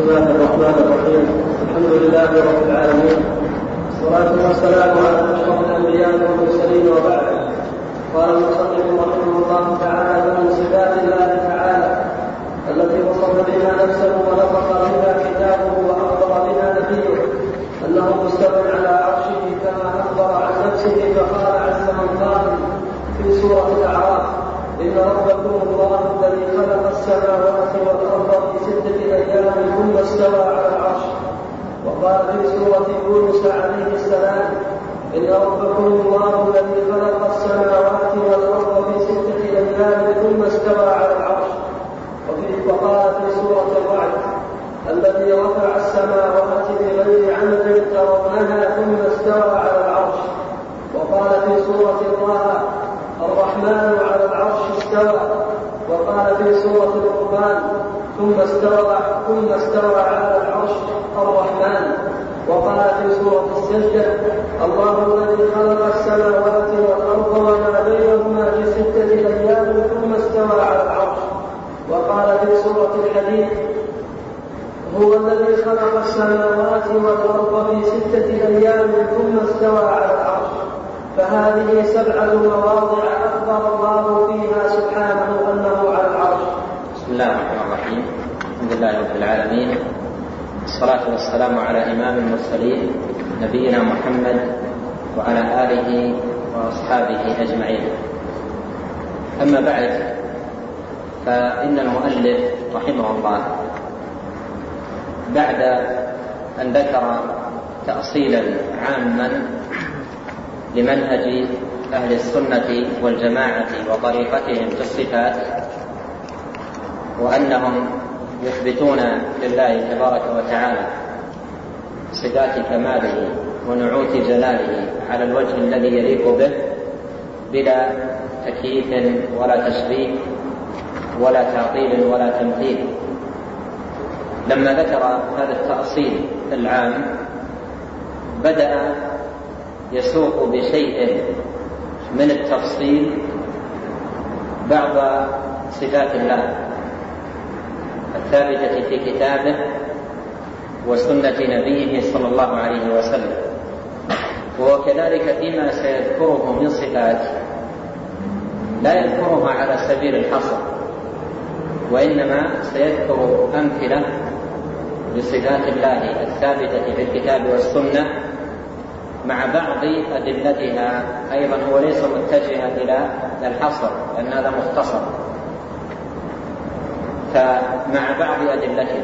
الله الرحمن الرحيم. الحمد لله رب العالمين. والصلاة والسلام على أشرف الأنبياء والمرسلين وبعد. قال المصنف رحمه الله تعالى فمن صفات الله تعالى التي وصف بها نفسه ونطق بها كتابه وأخبر بها نبيه أنه مستو على عرشه كما أخبر عن نفسه فقال عز من في سورة الأعراف إن ربكم الله الذي خلق السماوات والأرض في ستة أيام ثم استوى على العرش. وقال في سورة يونس عليه السلام إن ربكم الله الذي خلق السماوات والأرض في ستة أيام ثم استوى على العرش. وفي وقال في سورة الرعد الذي رفع السماوات بغير عمد ترونها ثم استوى على العرش. وقال في سورة طه الرحمن على العرش استوى وقال في سورة القرآن ثم استوى ثم استوى على العرش الرحمن. وقال في سورة السجدة الله الذي خلق السماوات والأرض وما بينهما في ستة أيام ثم استوى على العرش. وقال في سورة الحديد هو الذي خلق السماوات والأرض في ستة أيام ثم استوى على العرش. فهذه سبعة مواضع أخبر الله فيها سبحانه أنه على العرش. بسم الله الرحمن الرحيم. الحمد لله رب العالمين. والصلاة والسلام على إمام المرسلين نبينا محمد وعلى آله وأصحابه أجمعين. أما بعد فإن المؤلف رحمه الله بعد أن ذكر تأصيلا عاما لمنهج أهل السنة والجماعة وطريقتهم في الصفات وأنهم يثبتون لله تبارك وتعالى صفات كماله ونعوت جلاله على الوجه الذي يليق به بلا تكييف ولا تشبيه ولا تعطيل ولا تمثيل. لما ذكر هذا التأصيل العام بدأ يسوق بشيء من التفصيل بعض صفات الله الثابتة في كتابه وسنة نبيه صلى الله عليه وسلم. وكذلك فيما سيذكره من صفات لا يذكرها على سبيل الحصر وإنما سيذكر أمثلة لصفات الله الثابتة في الكتاب والسنة مع بعض أدلتها. أيضا هو ليس متجها إلى الحصر لأن هذا مختصر. فمع بعض أدلتها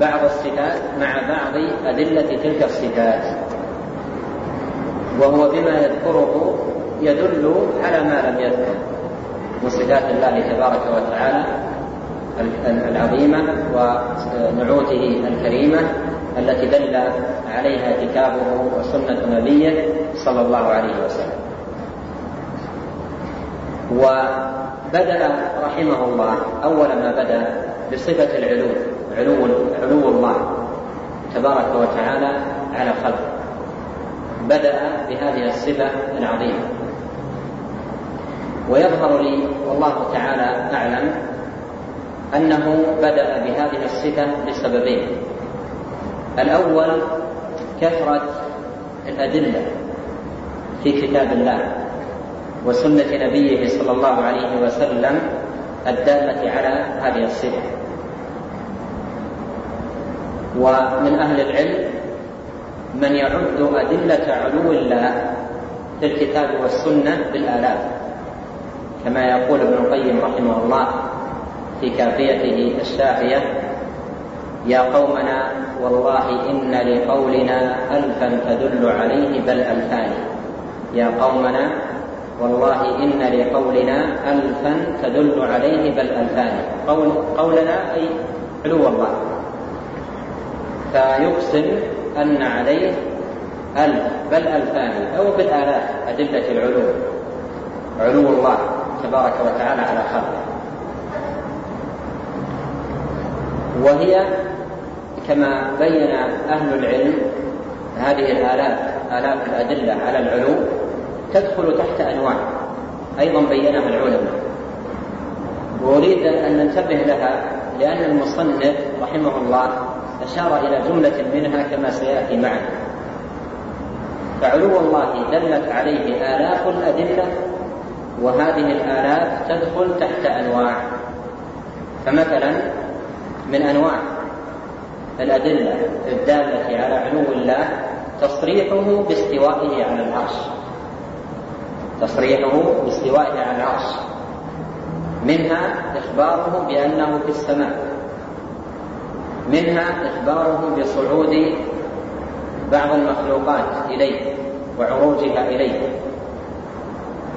بعض الصفات مع بعض أدلة تلك الصفات. وهو بما يذكره يدل على ما لم يذكر. من صفات الله تبارك وتعالى العظيمة ونعوته الكريمة. التي دل عليها كتابه وسنة نبيه صلى الله عليه وسلم. وبدأ رحمه الله أول ما بدأ بصفة العلو علو علو الله تبارك وتعالى على خلقه بدأ بهذه الصفة العظيمة. ويظهر لي والله تعالى أعلم أنه بدأ بهذه الصفة لسببين. الأول كثرة الأدلة في كتاب الله وسنة نبيه صلى الله عليه وسلم الدالة على هذه الصفة. ومن أهل العلم من يعد أدلة علو الله في الكتاب والسنة بالآلاف كما يقول ابن القيم رحمه الله في كافيته الشافية يا قومنا والله إن لقولنا ألفا تدل عليه بل ألفان. يا قومنا والله إن لقولنا ألفا تدل عليه بل ألفان. قول قولنا أي علو الله. فيقسم أن عليه ألف بل ألفان. أو بالآلاف أدلة العلو. علو الله تبارك وتعالى على خلقه. وهي كما بين أهل العلم هذه الآلاف آلاف الأدلة على العلو تدخل تحت أنواع أيضا بينها العلماء. وأريد أن ننتبه لها لأن المصنف رحمه الله أشار إلى جملة منها كما سيأتي معنا فعلو الله دلت عليه آلاف الأدلة وهذه الآلاف تدخل تحت أنواع. فمثلا من أنواع الأدلة الدالة على علو الله تصريحه باستوائه على العرش. تصريحه باستوائه على العرش. منها إخباره بأنه في السماء. منها إخباره بصعود بعض المخلوقات إليه وعروجها إليه.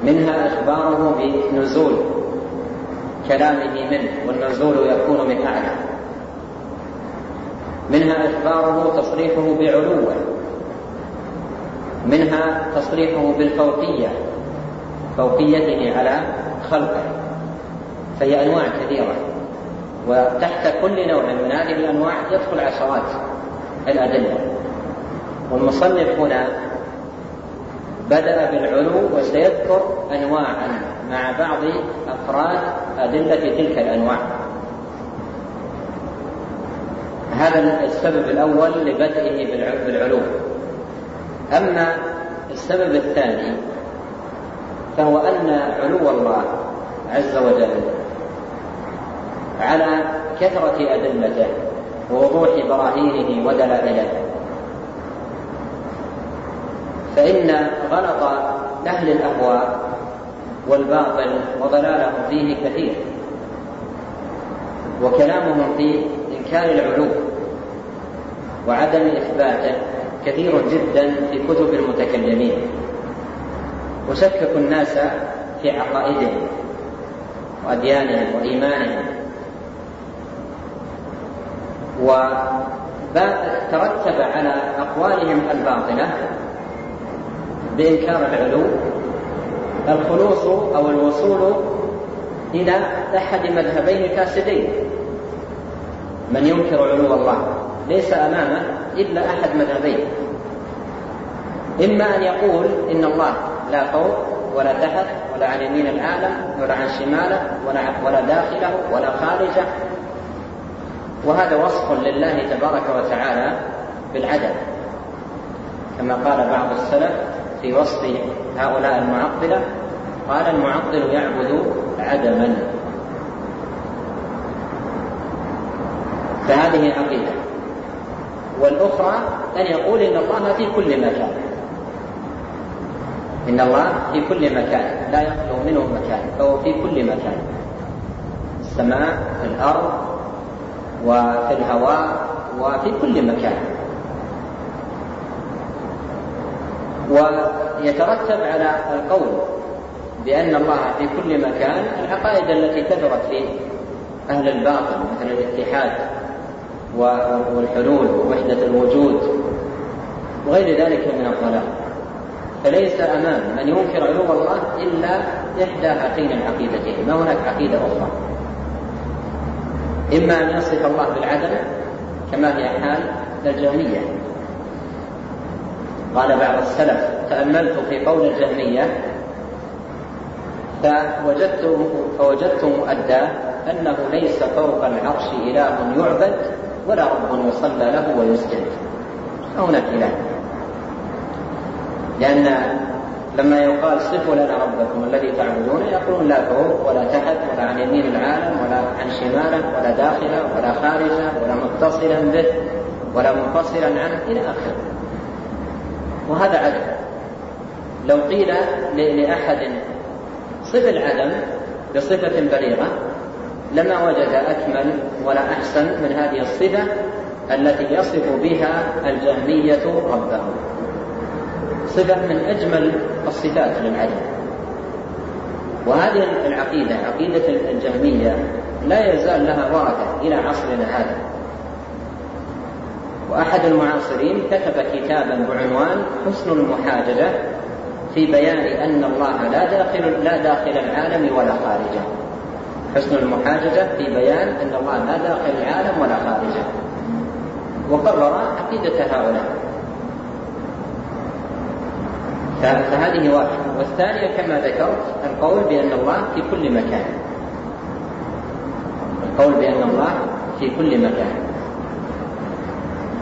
منها إخباره بنزول كلامه منه والنزول يكون من أعلى. منها إخباره تصريحه بعلوه منها تصريحه بالفوقية فوقيته على خلقه فهي أنواع كثيرة وتحت كل نوع من هذه الأنواع يدخل عشرات الأدلة. والمصنف هنا بدأ بالعلو وسيذكر أنواعا مع بعض أفراد أدلة تلك الأنواع. هذا السبب الأول لبدئه بالعلو أما السبب الثاني فهو أن علو الله عز وجل على كثرة أدلته ووضوح براهينه ودلائله. فإن غلط أهل الأهواء والباطل وضلالهم فيه كثير. وكلامهم في إنكار العلو. وعدم إثباته كثير جدا في كتب المتكلمين. وشككوا الناس في عقائدهم وأديانهم وإيمانهم. وترتب على أقوالهم الباطلة بإنكار العلو الخلوص أو الوصول إلى أحد مذهبين فاسدين من ينكر علو الله؟ ليس أمامه إلا أحد مذهبين إما أن يقول إن الله لا فوق ولا تحت ولا عن يمين العالم ولا عن شماله ولا ولا داخله ولا خارجه. وهذا وصف لله تبارك وتعالى بالعدم كما قال بعض السلف في وصف هؤلاء المعطلة قال المعطل يعبد عدما. فهذه عقيدة والأخرى أن يقول إن الله في كل مكان. إن الله في كل مكان. لا يخلو منه مكان فهو في كل مكان. السماء في الأرض وفي الهواء وفي كل مكان. ويترتب على القول بأن الله في كل مكان العقائد التي كثرت في أهل الباطل مثل الاتحاد. والحلول ووحدة الوجود وغير ذلك من الضلال. فليس أمام من ينكر علو الله إلا إحدى هاتين العقيدتين ما هناك عقيدة أخرى؟ إما أن يصف الله بالعدم كما هي حال الجهمية قال بعض السلف تأملت في قول الجهمية فوجدت فوجدت مؤداه أنه ليس فوق العرش إله يعبد ولا رب يصلى له ويسجد. هناك إله لأن لما يقال صفوا لنا ربكم الذي تعبدون يقولون لا فوق ولا تحت ولا عن يمين العالم ولا عن شماله ولا داخله ولا خارجه ولا متصلا به ولا منفصلا عنه إلى آخره. وهذا عدم. لو قيل لأحد صف العدم بصفة بليغة لما وجد أكمل ولا أحسن من هذه الصفة التي يصف بها الجهمية ربه. صفة من أجمل الصفات للعدل. وهذه العقيدة عقيدة الجهمية لا يزال لها ورثة إلى عصرنا هذا. وأحد المعاصرين كتب كتابا بعنوان حسن المحاججة في بيان أن الله لا داخل لا داخل العالم ولا خارجه. حسن المحاججة في بيان أن الله لا داخل العالم ولا خارجه. وقرر عقيدة هؤلاء. فهذه واحدة والثانية كما ذكرت القول بأن الله في كل مكان. القول بأن الله في كل مكان.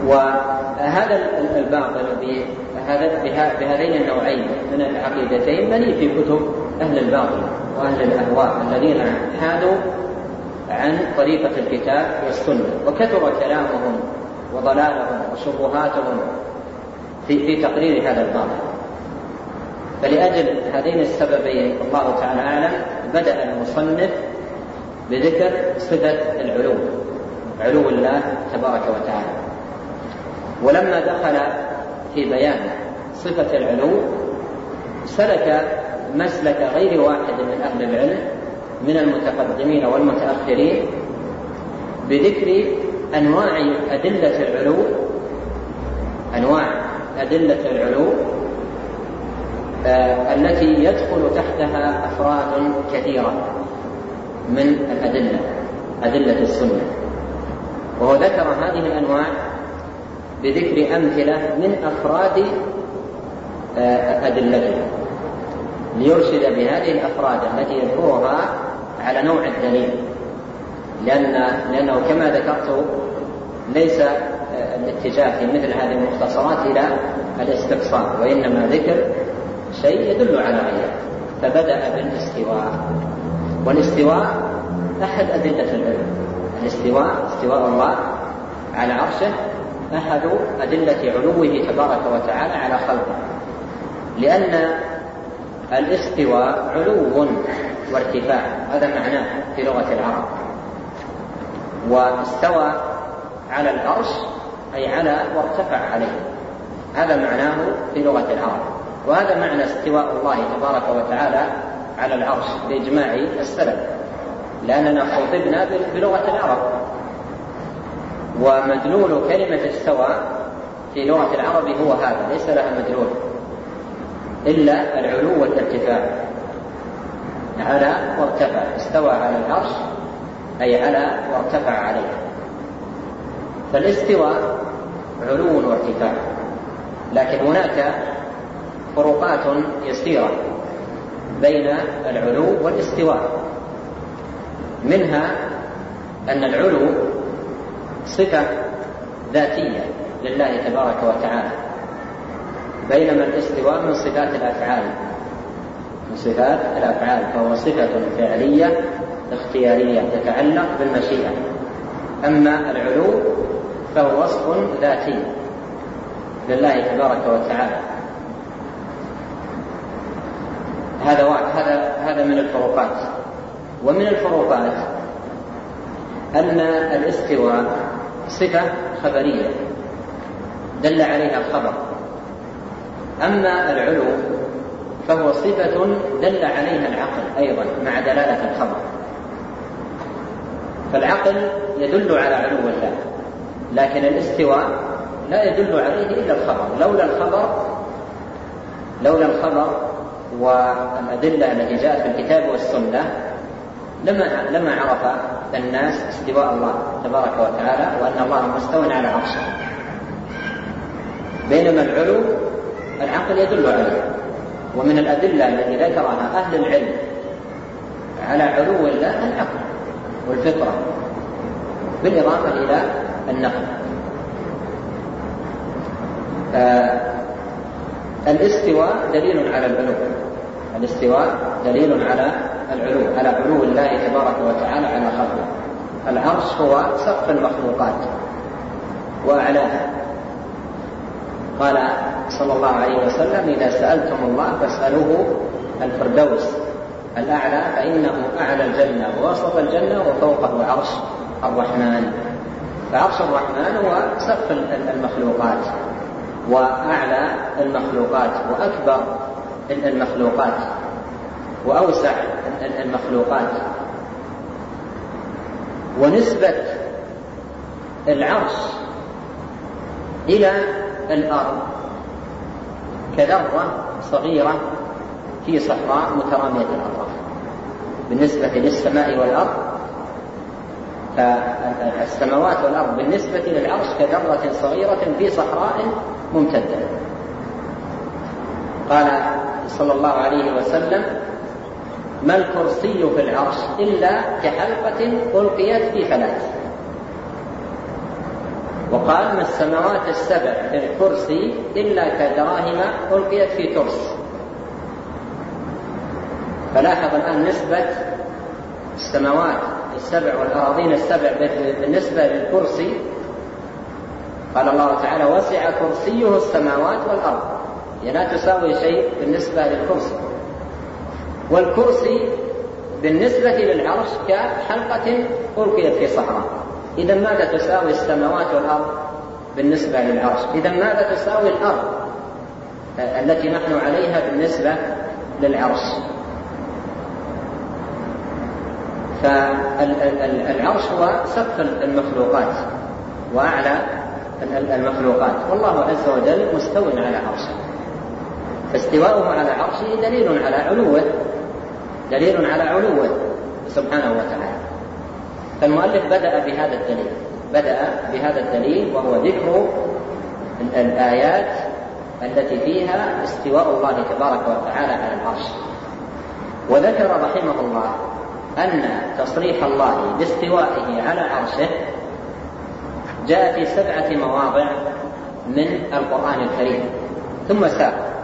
وهذا الباطل بهذين النوعين من العقيدتين بني في كتب أهل الباطل وأهل الأهواء الذين حادوا عن طريقة الكتاب والسنة وكثر كلامهم وضلالهم وشبهاتهم في في تقرير هذا الباطل. فلأجل هذين السببين الله تعالى أعلم بدأ المصنف بذكر صفة العلو علو الله تبارك وتعالى. ولما دخل في بيان صفة العلو سلك مسلك غير واحد من أهل العلم من المتقدمين والمتأخرين بذكر أنواع أدلة العلو أنواع أدلة العلو آه التي يدخل تحتها أفراد كثيرة من الأدلة أدلة السنة. وهو ذكر هذه الأنواع بذكر أمثلة من أفراد آه أدلتها ليرشد بهذه الأفراد التي يذكرها على نوع الدليل. لأن لأنه كما ذكرت ليس الاتجاه في مثل هذه المختصرات إلى الاستقصاء وإنما ذكر شيء يدل على غيره. فبدأ بالاستواء. والاستواء أحد أدلة العلم. الاستواء استواء الله على عرشه أحد أدلة علوه تبارك وتعالى على خلقه لأن الاستواء علو وارتفاع هذا معناه في لغة العرب. واستوى على العرش أي على وارتفع عليه هذا معناه في لغة العرب. وهذا معنى استواء الله تبارك وتعالى على العرش بإجماع السلف لأننا خطبنا بلغة العرب. ومدلول كلمة استوى في لغة العرب هو هذا ليس لها مدلول. إلا العلو والارتفاع. على وارتفع استوى على العرش أي على وارتفع عليه. فالاستواء علو وارتفاع. لكن هناك فروقات يسيرة بين العلو والاستواء. منها أن العلو صفة ذاتية لله تبارك وتعالى بينما الاستواء من صفات الأفعال. من صفات الأفعال فهو صفة فعلية اختيارية تتعلق بالمشيئة. أما العلو فهو وصف ذاتي لله تبارك وتعالى. هذا هذا هذا من الفروقات. ومن الفروقات أن الاستواء صفة خبرية دل عليها الخبر. أما العلو فهو صفة دل عليها العقل أيضا مع دلالة الخبر. فالعقل يدل على علو الله لكن الاستواء لا يدل عليه إلا الخبر. لولا الخبر لولا الخبر والأدلة التي جاءت في الكتاب والسنة لما لما عرف الناس استواء الله تبارك وتعالى وأن الله مستو على عرشه. بينما العلو العقل يدل عليه ومن الأدلة التي ذكرها أهل العلم على علو الله العقل والفطرة بالإضافة إلى النقل. آه الاستواء دليل على العلو. الاستواء دليل على العلو على علو الله تبارك وتعالى على خلقه. العرش هو سقف المخلوقات. وأعلاها قال صلى الله عليه وسلم إذا سألتم الله فاسألوه الفردوس الأعلى فإنه أعلى الجنة ووسط الجنة وفوقه عرش الرحمن. فعرش الرحمن هو سقف المخلوقات وأعلى المخلوقات وأكبر المخلوقات وأوسع المخلوقات. ونسبة العرش إلى الأرض كذرة صغيرة في صحراء مترامية الأطراف. بالنسبة للسماء والأرض فالسماوات والأرض بالنسبة للعرش كذرة صغيرة في صحراء ممتدة. قال صلى الله عليه وسلم ما الكرسي في العرش إلا كحلقة ألقيت في فلاة وقال ما السماوات السبع في الكرسي إلا كدراهم ألقيت في ترس. فلاحظ الآن نسبة السماوات السبع والأراضين السبع بالنسبة للكرسي. قال الله تعالى وسع كرسيه السماوات والأرض. هي لا تساوي شيء بالنسبة للكرسي. والكرسي بالنسبة للعرش كحلقة ألقيت في صحراء. إذا ماذا تساوي السماوات والأرض بالنسبة للعرش؟ إذا ماذا تساوي الأرض التي نحن عليها بالنسبة للعرش؟ فالعرش هو سقف المخلوقات وأعلى المخلوقات. والله عز وجل مستو على عرشه. فاستواؤه على عرشه دليل على علوه دليل على علوه سبحانه وتعالى. فالمؤلف بدأ بهذا الدليل بدأ بهذا الدليل وهو ذكر الآيات التي فيها استواء الله تبارك وتعالى على العرش. وذكر رحمه الله أن تصريح الله باستوائه على عرشه جاء في سبعة مواضع من القرآن الكريم. ثم ساق.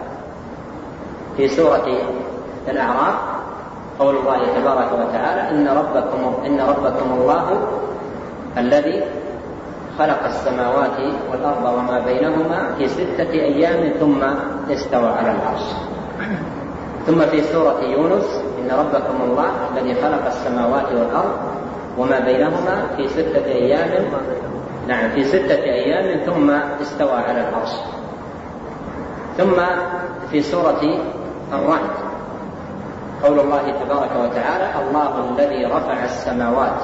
في سورة الأعراف قول الله تبارك وتعالى إن ربكم إن ربكم الله الذي خلق السماوات والأرض وما بينهما في ستة أيام ثم استوى على العرش. ثم في سورة يونس إن ربكم الله الذي خلق السماوات والأرض وما بينهما في ستة أيام. نعم في ستة أيام ثم استوى على العرش. ثم في سورة الرعد. قول الله تبارك وتعالى الله الذي رفع السماوات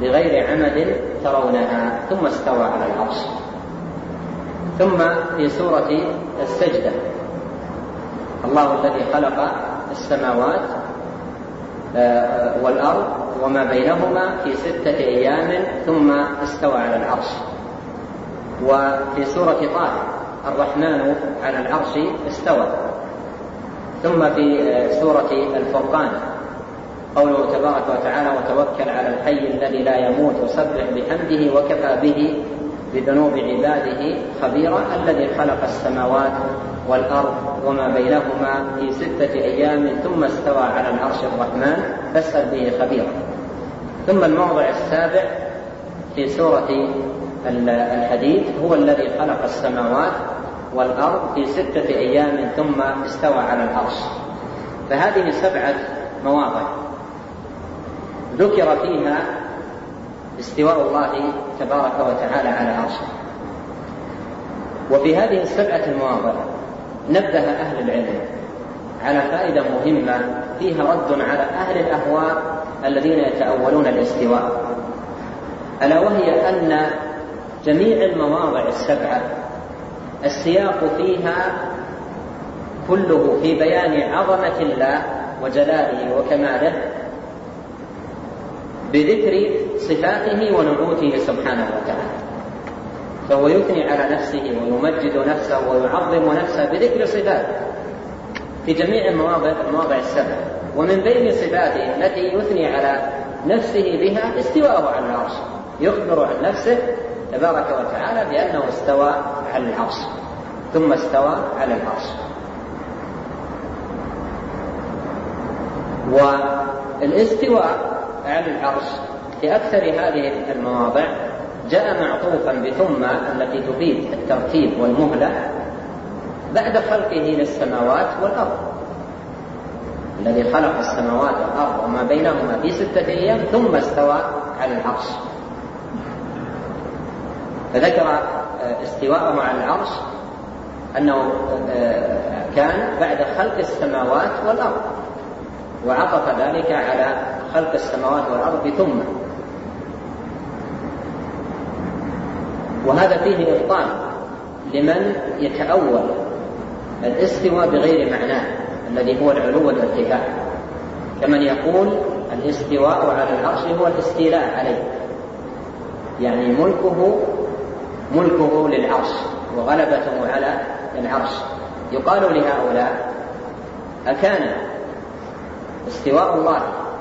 بغير عمد ترونها ثم استوى على العرش ثم في سورة السجدة الله الذي خلق السماوات آه، والأرض وما بينهما في ستة أيام ثم استوى على العرش وفي سورة طه الرحمن على العرش استوى ثم في آه، سورة الفرقان. قوله تبارك وتعالى وتوكل على الحي الذي لا يموت وسبح بحمده وكفى به بذنوب عباده خبيرا الذي خلق السماوات والأرض وما بينهما في ستة أيام ثم استوى على العرش الرحمن فاسأل به خبيرا. ثم الموضع السابع في سورة الحديد هو الذي خلق السماوات والأرض في ستة أيام ثم استوى على العرش. فهذه سبعة مواضع ذكر فيها استواء الله تبارك وتعالى على عرشه. وفي هذه السبعة المواضع نبه أهل العلم على فائدة مهمة فيها رد على أهل الأهواء الذين يتأولون الاستواء. ألا وهي أن جميع المواضع السبعة السياق فيها كله في بيان عظمة الله وجلاله وكماله بذكر صفاته ونعوته سبحانه وتعالى. فهو يثني على نفسه ويمجد نفسه ويعظم نفسه بذكر صفاته في جميع المواضع المواضع السبع. ومن بين صفاته التي يثني على نفسه بها استواءه على العرش. يخبر عن نفسه تبارك وتعالى بأنه استوى على العرش ثم استوى على العرش. والاستواء على العرش في أكثر هذه المواضع جاء معطوفا بثم التي تفيد الترتيب والمهلة بعد خلقه للسماوات والأرض. الذي خلق السماوات والأرض وما بينهما في ستة أيام ثم استوى على العرش. فذكر استواءه على العرش أنه كان بعد خلق السماوات والأرض وعطف ذلك على خلق السماوات والأرض ثم. وهذا فيه إبطال لمن يتأول الاستواء بغير معناه الذي هو العلو والارتفاع. كمن يقول الاستواء على العرش هو الاستيلاء عليه. يعني ملكه ملكه للعرش وغلبته على العرش. يقال لهؤلاء أكان استواء الله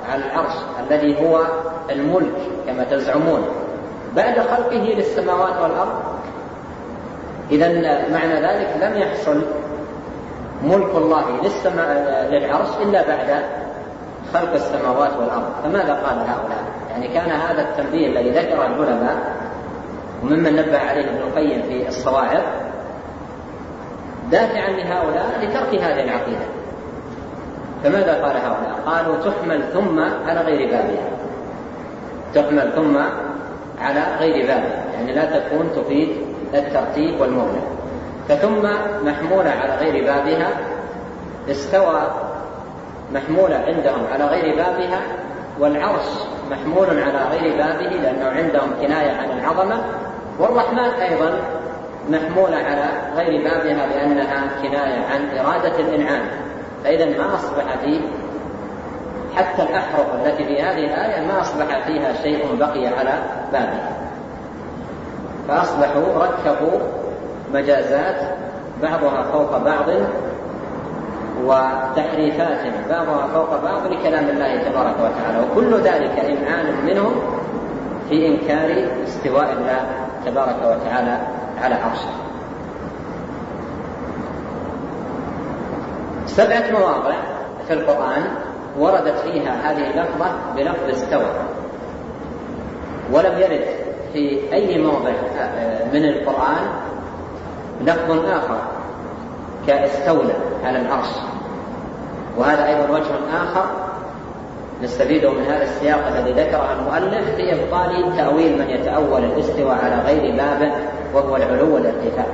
على العرش الذي هو الملك كما تزعمون. بعد خلقه للسماوات والأرض؟ إذا معنى ذلك لم يحصل ملك الله للسماء للعرش إلا بعد خلق السماوات والأرض. فماذا قال هؤلاء؟ يعني كان هذا التنبيه الذي ذكره العلماء وممن نبه عليه ابن القيم في الصواعق دافعا لهؤلاء لترك هذه العقيدة. فماذا قال هؤلاء؟ قالوا تحمل ثم على غير بابها. تحمل ثم على غير بابها. يعني لا تكون تفيد الترتيب والمهلة فثم محمولة على غير بابها استوى محمولة عندهم على غير بابها والعرش محمول على غير بابه لأنه عندهم كناية عن العظمة. والرحمن أيضا محمولة على غير بابها لأنها كناية عن إرادة الإنعام. فإذا ما أصبح فيه حتى الأحرف التي في هذه الآية ما أصبح فيها شيء بقي على بابها. فأصبحوا ركبوا مجازات بعضها فوق بعض وتحريفات بعضها فوق بعض لكلام الله تبارك وتعالى وكل ذلك إمعان منهم في إنكار استواء الله تبارك وتعالى على عرشه. سبعة مواضع في القرآن وردت فيها هذه اللفظة بلفظ استوى. ولم يرد في أي موضع من القرآن لفظ آخر كاستولى. على العرش. وهذا أيضا وجه آخر نستفيده من هذا السياق الذي ذكره المؤلف في إبطال تأويل من يتأول الاستواء على غير بابه وهو العلو والارتفاع.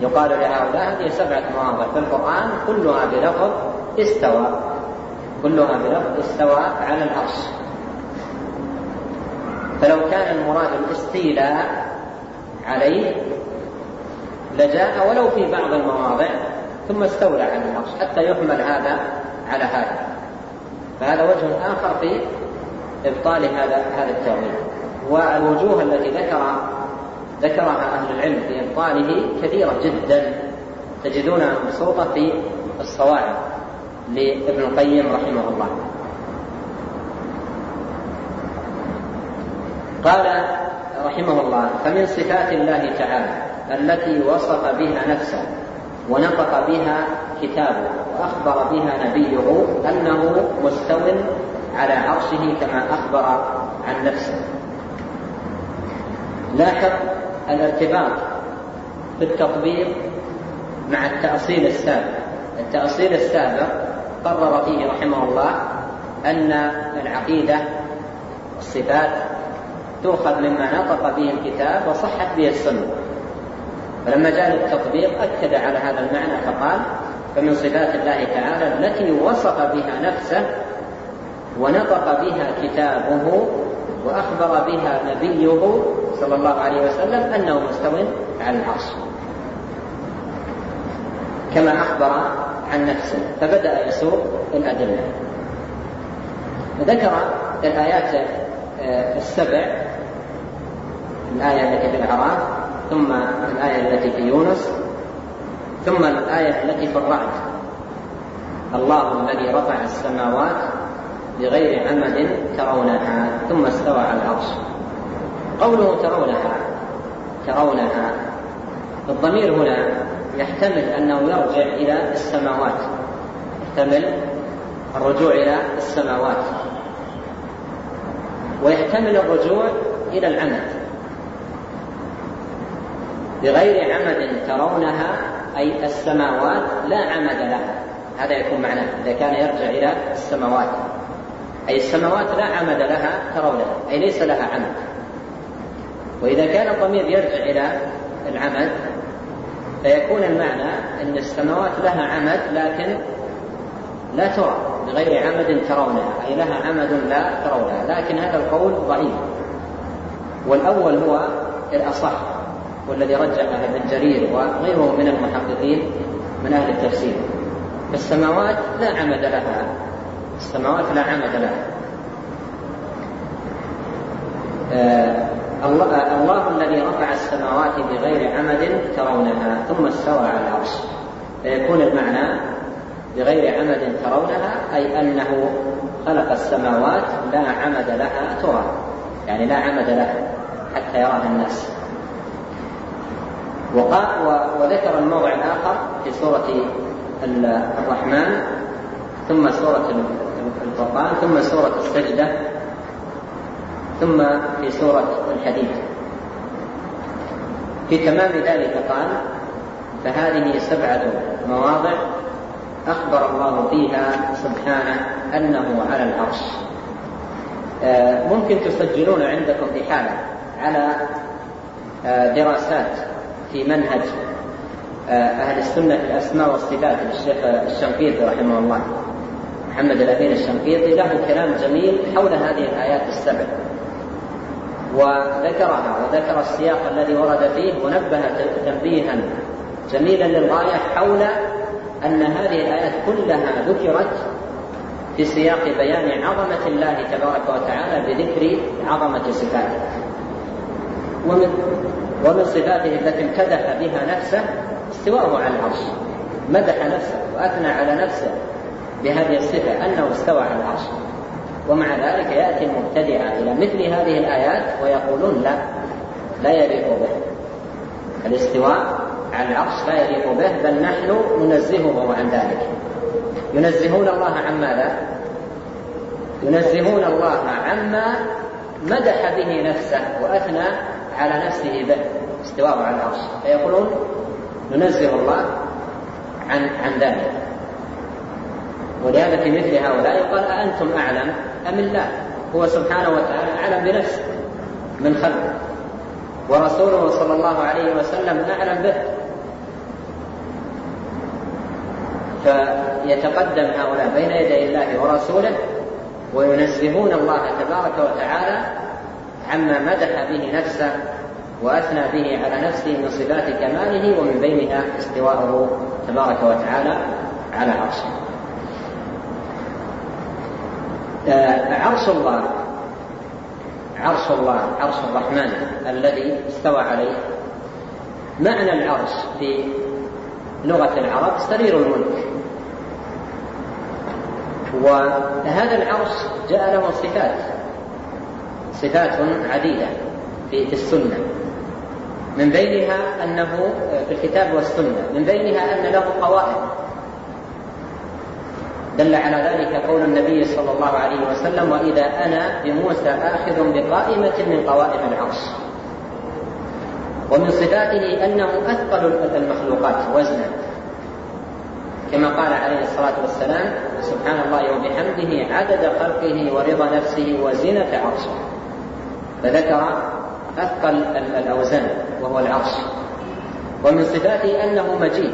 يقال لهؤلاء هذه سبعة مواضع في القرآن كلها بلفظ استوى. كلها بلفظ استوى على العرش. فلو كان المراد الاستيلاء عليه لجاء ولو في بعض المواضع. ثم استولى على العرش حتى يحمل هذا على هذا. فهذا وجه آخر في إبطال هذا هذا التأويل. والوجوه التي ذكر ذكرها أهل العلم في إبطاله كثيرة جدا. تجدونها مبسوطة في الصواعق لابن القيم رحمه الله. قال رحمه الله فمن صفات الله تعالى التي وصف بها نفسه ونطق بها كتابه وأخبر بها نبيه أنه مستو على عرشه كما أخبر عن نفسه. لاحظ الارتباط بالتطبيق مع التأصيل السابق. التأصيل السابق قرر فيه رحمه الله أن العقيدة الصفات تؤخذ مما نطق به الكتاب وصحت به السنة. فلما جاء التطبيق أكد على هذا المعنى فقال فمن صفات الله تعالى التي وصف بها نفسه ونطق بها كتابه وأخبر بها نبيه صلى الله عليه وسلم أنه مستو على العرش. كما أخبر عن نفسه فبدأ يسوق الأدلة. ذكر الآيات آه، السبع الآية التي في الأعراف. ثم الآية التي في يونس ثم الآية التي في الرعد. الله الذي رفع السماوات بغير عمد ترونها ثم استوى على العرش. قوله ترونها ترونها الضمير هنا يحتمل أنه يرجع إلى السماوات. يحتمل الرجوع إلى السماوات. ويحتمل الرجوع إلى العمد. بغير عمد ترونها أي السماوات لا عمد لها. هذا يكون معناه إذا كان يرجع إلى السماوات. أي السماوات لا عمد لها ترونها أي ليس لها عمد. وإذا كان الضمير يرجع إلى العمد فيكون المعنى أن السماوات لها عمد لكن لا ترى بغير عمد ترونها أي لها عمد لا ترونها. لكن هذا القول ضعيف. والأول هو الأصح. والذي رجحه ابن جرير وغيره من المحققين من أهل التفسير. فالسماوات لا عمد لها. السماوات لا عمد لها. آه الله, الله الذي رفع السماوات بغير عمد ترونها ثم استوى على العرش. فيكون المعنى بغير عمد ترونها أي أنه خلق السماوات لا عمد لها ترى. يعني لا عمد لها حتى يراها الناس. وذكر الموضع الآخر في سورة الرحمن ثم سورة الفرقان ثم سورة السجدة ثم في سورة الحديد. في تمام ذلك قال فهذه سبعة مواضع أخبر الله فيها سبحانه أنه على العرش. آه، ممكن تسجلون عندكم إحالة على آه، دراسات في منهج آه، أهل السنة في الأسماء والصفات للشيخ الشنقيطي رحمه الله. محمد الأمين الشنقيطي له كلام جميل حول هذه الآيات السبع. وذكرها وذكر السياق الذي ورد فيه ونبه تنبيها جميلا للغاية حول أن هذه الآيات كلها ذكرت في سياق بيان عظمة الله تبارك وتعالى بذكر عظمة صفاته. ومن ومن صفاته التي امتدح بها نفسه استواءه على العرش. مدح نفسه وأثنى على نفسه بهذه الصفة أنه استوى على العرش. ومع ذلك يأتي المبتدع إلى مثل هذه الآيات ويقولون لا لا يليق به. الاستواء على العرش لا يليق به بل نحن ننزهه عن ذلك. ينزهون الله عن ماذا؟ ينزهون الله عما مدح به نفسه وأثنى على نفسه به. استواءه على العرش. فيقولون ننزه الله عن عن ذلك. ولهذا في مثل هؤلاء قال أأنتم أعلم أم الله؟ هو سبحانه وتعالى أعلم بنفسه من خلقه. ورسوله صلى الله عليه وسلم أعلم به. فيتقدم هؤلاء بين يدي الله ورسوله وينزهون الله تبارك وتعالى عما مدح به نفسه وأثنى به على نفسه من صفات كماله ومن بينها استواءه تبارك وتعالى على عرشه. آه، عرش الله عرش الله عرش الرحمن الذي استوى عليه. معنى العرش في لغة العرب سرير الملك. وهذا العرش جاء له صفات صفات عديدة في السنة. من بينها أنه في الكتاب والسنة من بينها أن له قوائم دل على ذلك قول النبي صلى الله عليه وسلم وإذا أنا بموسى آخذ بقائمة من قوائم العرش. ومن صفاته أنه أثقل المخلوقات وزنا. كما قال عليه الصلاة والسلام سبحان الله وبحمده عدد خلقه ورضا نفسه وزنة عرشه. فذكر أثقل الأوزان وهو العرش. ومن صفاته أنه مجيد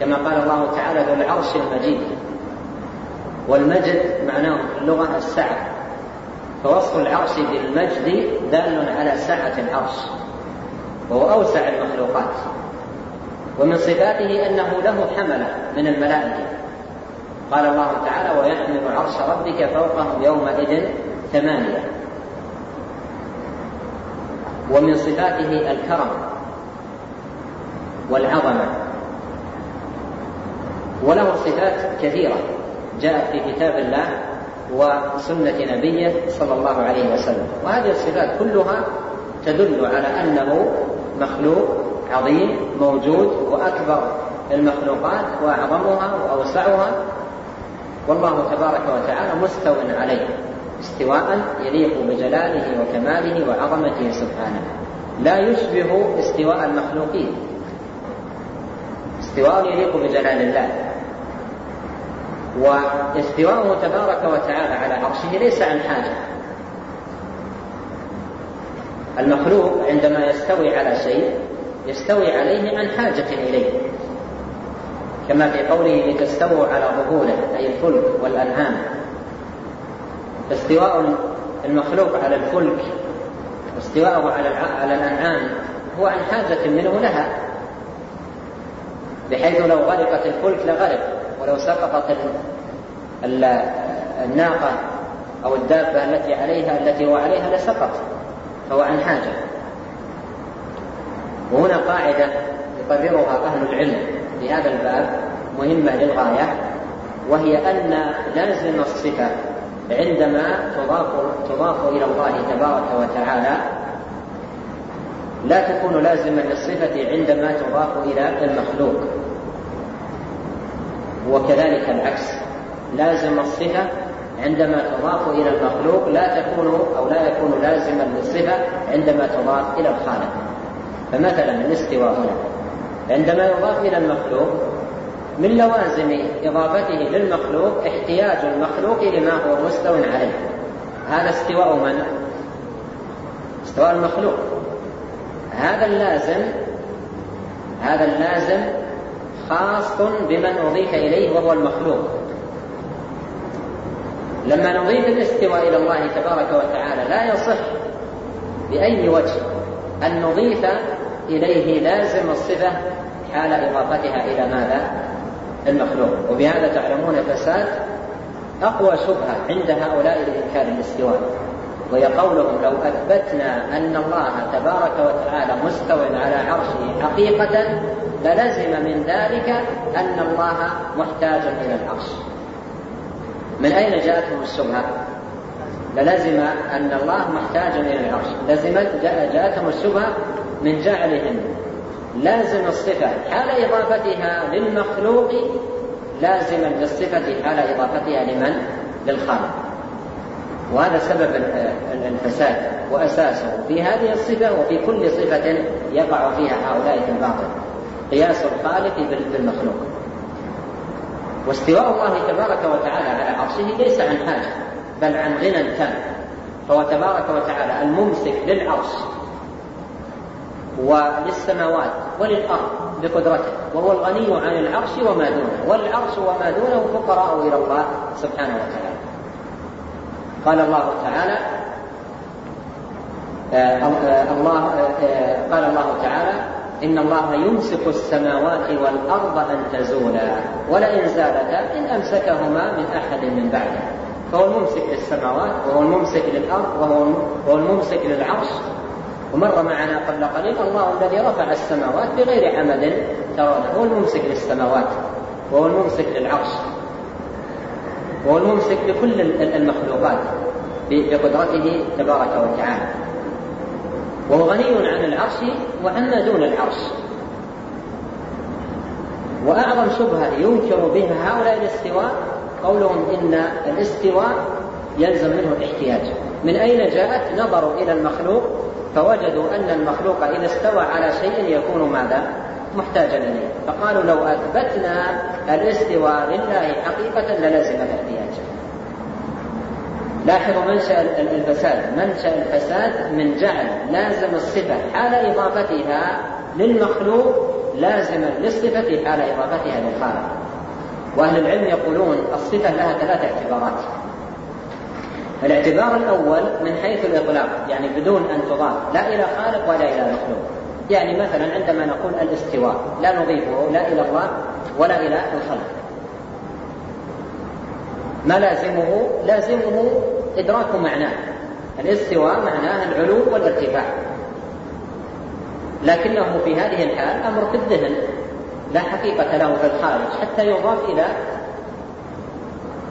كما قال الله تعالى ذو العرش المجيد. والمجد معناه في اللغة السعة. فوصف العرش بالمجد دال على سعة العرش وهو أوسع المخلوقات. ومن صفاته أنه له حملة من الملائكة. قال الله تعالى ويحمل عرش ربك فوقهم يومئذ ثمانية. ومن صفاته الكرم والعظمة. وله صفات كثيرة جاءت في كتاب الله وسنة نبيه صلى الله عليه وسلم. وهذه الصفات كلها تدل على أنه مخلوق عظيم موجود وأكبر المخلوقات وأعظمها وأوسعها. والله تبارك وتعالى مستو عليه. استواء يليق بجلاله وكماله وعظمته سبحانه. لا يشبه استواء المخلوقين. استواء يليق بجلال الله. واستواءه تبارك وتعالى على عرشه ليس عن حاجة. المخلوق عندما يستوي على شيء يستوي عليه عن حاجة إليه. كما في قوله لتستووا على ظهوره أي الفلك والانعام فاستواء المخلوق على الفلك واستواءه على على الأنعام هو عن حاجة منه لها. بحيث لو غرقت الفلك لغرق ولو سقطت الناقة أو الدابة التي عليها التي هو عليها لسقط فهو عن حاجة. وهنا قاعدة يقررها أهل العلم في هذا الباب مهمة للغاية وهي أن لازم الصفة عندما تضاف تضاف إلى الله تبارك وتعالى لا تكون لازما للصفة عندما تضاف إلى المخلوق. وكذلك العكس. لازم الصفة عندما تضاف إلى المخلوق لا تكون أو لا يكون لازما للصفة عندما تضاف إلى الخالق. فمثلا الاستواء هنا. عندما يضاف إلى المخلوق من لوازم إضافته للمخلوق احتياج المخلوق لما هو مستو عليه هذا استواء من؟ استواء المخلوق هذا اللازم هذا اللازم خاص بمن أضيف إليه وهو المخلوق لما نضيف الاستواء إلى الله تبارك وتعالى لا يصح بأي وجه أن نضيف إليه لازم الصفة حال إضافتها إلى ماذا؟ المخلوق. وبهذا تعلمون فساد أقوى شبهة عند هؤلاء لإنكار الاستواء. وهي قولهم لو أثبتنا أن الله تبارك وتعالى مستو على عرشه حقيقة للزم من ذلك أن الله محتاج إلى العرش. من أين جاءتهم الشبهة؟ للزم أن الله محتاج إلى العرش. لزمت جاءتهم الشبهة من جعلهم لازم الصفة حال إضافتها للمخلوق لازما للصفة حال إضافتها لمن؟ للخالق. وهذا سبب الفساد وأساسه في هذه الصفة وفي كل صفة يقع فيها هؤلاء في الباطل. قياس الخالق بالمخلوق. واستواء الله تبارك وتعالى على عرشه ليس عن حاجة بل عن غنى تام فهو تبارك وتعالى الممسك للعرش وللسماوات وللأرض بقدرته وهو الغني عن العرش وما دونه والعرش وما دونه فقراء إلى الله سبحانه وتعالى. قال الله تعالى آه، آه، الله آه، قال الله تعالى إن الله يمسك السماوات والأرض أن تزولا ولئن زالتا إن أمسكهما من أحد من بعده. فهو الممسك للسماوات وهو الممسك للأرض وهو الممسك للعرش ومر معنا قبل قليل الله الذي رفع السماوات بغير عمد ترونه هو الممسك للسماوات وهو الممسك للعرش وهو الممسك لكل المخلوقات بقدرته تبارك وتعالى. وهو غني عن العرش وعما دون العرش. وأعظم شبهة ينكر بها هؤلاء الاستواء قولهم إن الاستواء يلزم منه الاحتياج. من أين جاءت؟ نظروا إلى المخلوق فوجدوا أن المخلوق إذا استوى على شيء يكون ماذا؟ محتاجا إليه. فقالوا لو أثبتنا الاستواء لله حقيقة للزم الاحتياج لاحظوا منشأ الفساد. منشأ الفساد من جعل لازم الصفة حال إضافتها للمخلوق لازما للصفة حال إضافتها للخالق. وأهل العلم يقولون الصفة لها ثلاث اعتبارات. الاعتبار الأول من حيث الإطلاق يعني بدون أن تضاف لا إلى خالق ولا إلى مخلوق. يعني مثلا عندما نقول الاستواء لا نضيفه لا إلى الله ولا إلى الخلق. ما لازمه؟ لازمه إدراك معناه. الاستواء معناه العلو والارتفاع. لكنه في هذه الحال أمر في الذهن لا حقيقة له في الخارج حتى يضاف إلى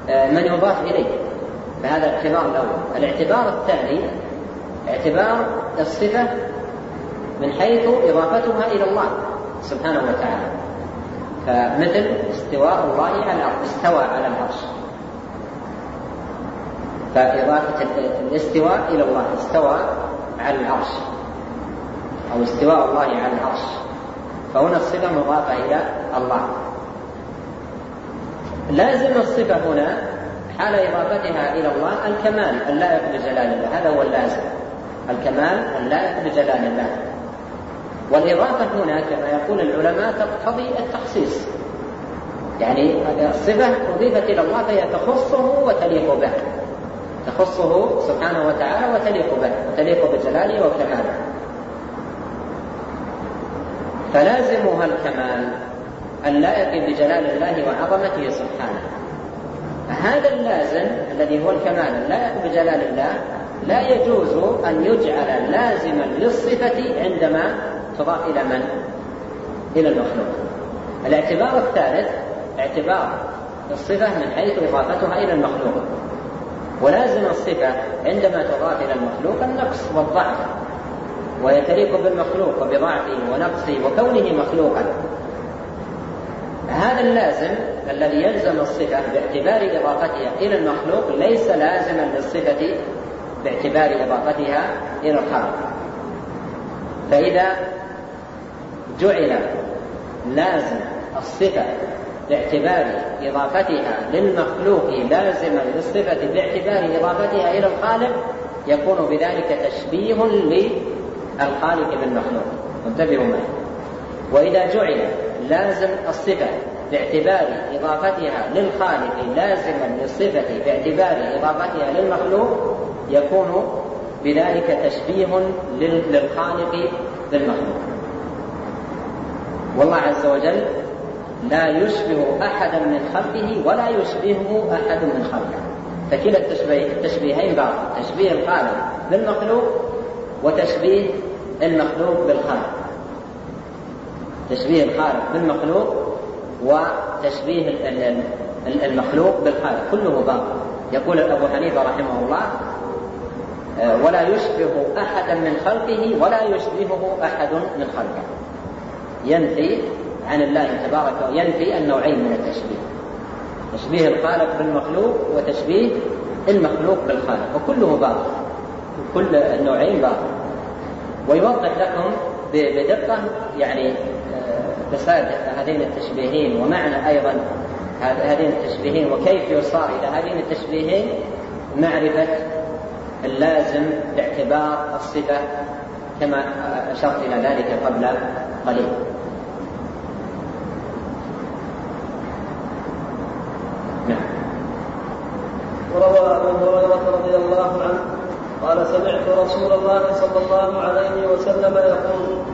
آه، من يضاف إليه. فهذا الاعتبار الأول. الاعتبار الثاني اعتبار الصفة من حيث إضافتها إلى الله سبحانه وتعالى. فمثل استواء الله على الأرض استوى على العرش. فإضافة الاستواء إلى الله استوى على العرش. أو استواء الله على العرش. فهنا الصفة مضافة إلى الله. لازم الصفة هنا حال إضافتها إلى الله الكمال اللائق بجلال الله. هذا هو اللازم. الكمال اللائق بجلال الله. والإضافة هنا كما يقول العلماء تقتضي التخصيص. يعني الصفة أضيفت إلى الله فهي تخصه وتليق به. تخصه سبحانه وتعالى وتليق به وتليق بجلاله وكماله. فلازمها الكمال اللائق بجلال الله وعظمته سبحانه. هذا اللازم الذي هو الكمال اللائق بجلال الله لا يجوز أن يجعل لازما للصفة عندما تضاف إلى من؟ إلى المخلوق. الاعتبار الثالث اعتبار الصفة من حيث إضافتها إلى المخلوق. ولازم الصفة عندما تضاف إلى المخلوق النقص والضعف. ويتليق بالمخلوق وبضعفه ونقصه وكونه مخلوقا. هذا اللازم الذي يلزم الصفة باعتبار إضافتها إلى المخلوق ليس لازما للصفة باعتبار إضافتها إلى الخالق فإذا جعل لازم الصفة باعتبار إضافتها للمخلوق لازما للصفة باعتبار إضافتها إلى الخالق يكون بذلك تشبيه للخالق بالمخلوق. انتبهوا معي. وإذا جعل لازم الصفة باعتبار إضافتها للخالق لازما للصفة باعتبار إضافتها للمخلوق يكون بذلك تشبيه للخالق بالمخلوق. والله عز وجل لا يشبه أحدا من خلقه ولا يشبهه أحد من خلقه. فكلا التشبيهين باطل تشبيه الخالق بالمخلوق وتشبيه المخلوق بالخالق. تشبيه الخالق بالمخلوق وتشبيه المخلوق بالخالق كله باطل. يقول أبو حنيفة رحمه الله آه، ولا يشبه أحدا من خلقه ولا يشبهه أحد من خلقه. ينفي عن الله تبارك ينفي النوعين من التشبيه. تشبيه الخالق بالمخلوق وتشبيه المخلوق بالخالق وكله باطل. كل النوعين باطل. ويوضح لكم بدقة يعني فساد هذين التشبيهين ومعنى أيضا هذين التشبيهين وكيف يصار إلى هذين التشبيهين؟ معرفة اللازم باعتبار الصفة كما أشرت إلى ذلك قبل قليل. وروى أبو هريرة رضي الله عنه قال سمعت رسول الله صلى الله عليه وسلم يقول